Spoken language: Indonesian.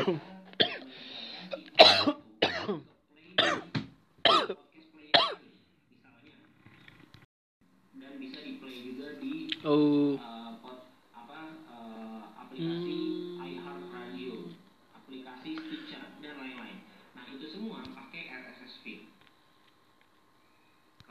oh aplikasi iHeart Radio, aplikasi Stitcher dan lain-lain. Nah, itu semua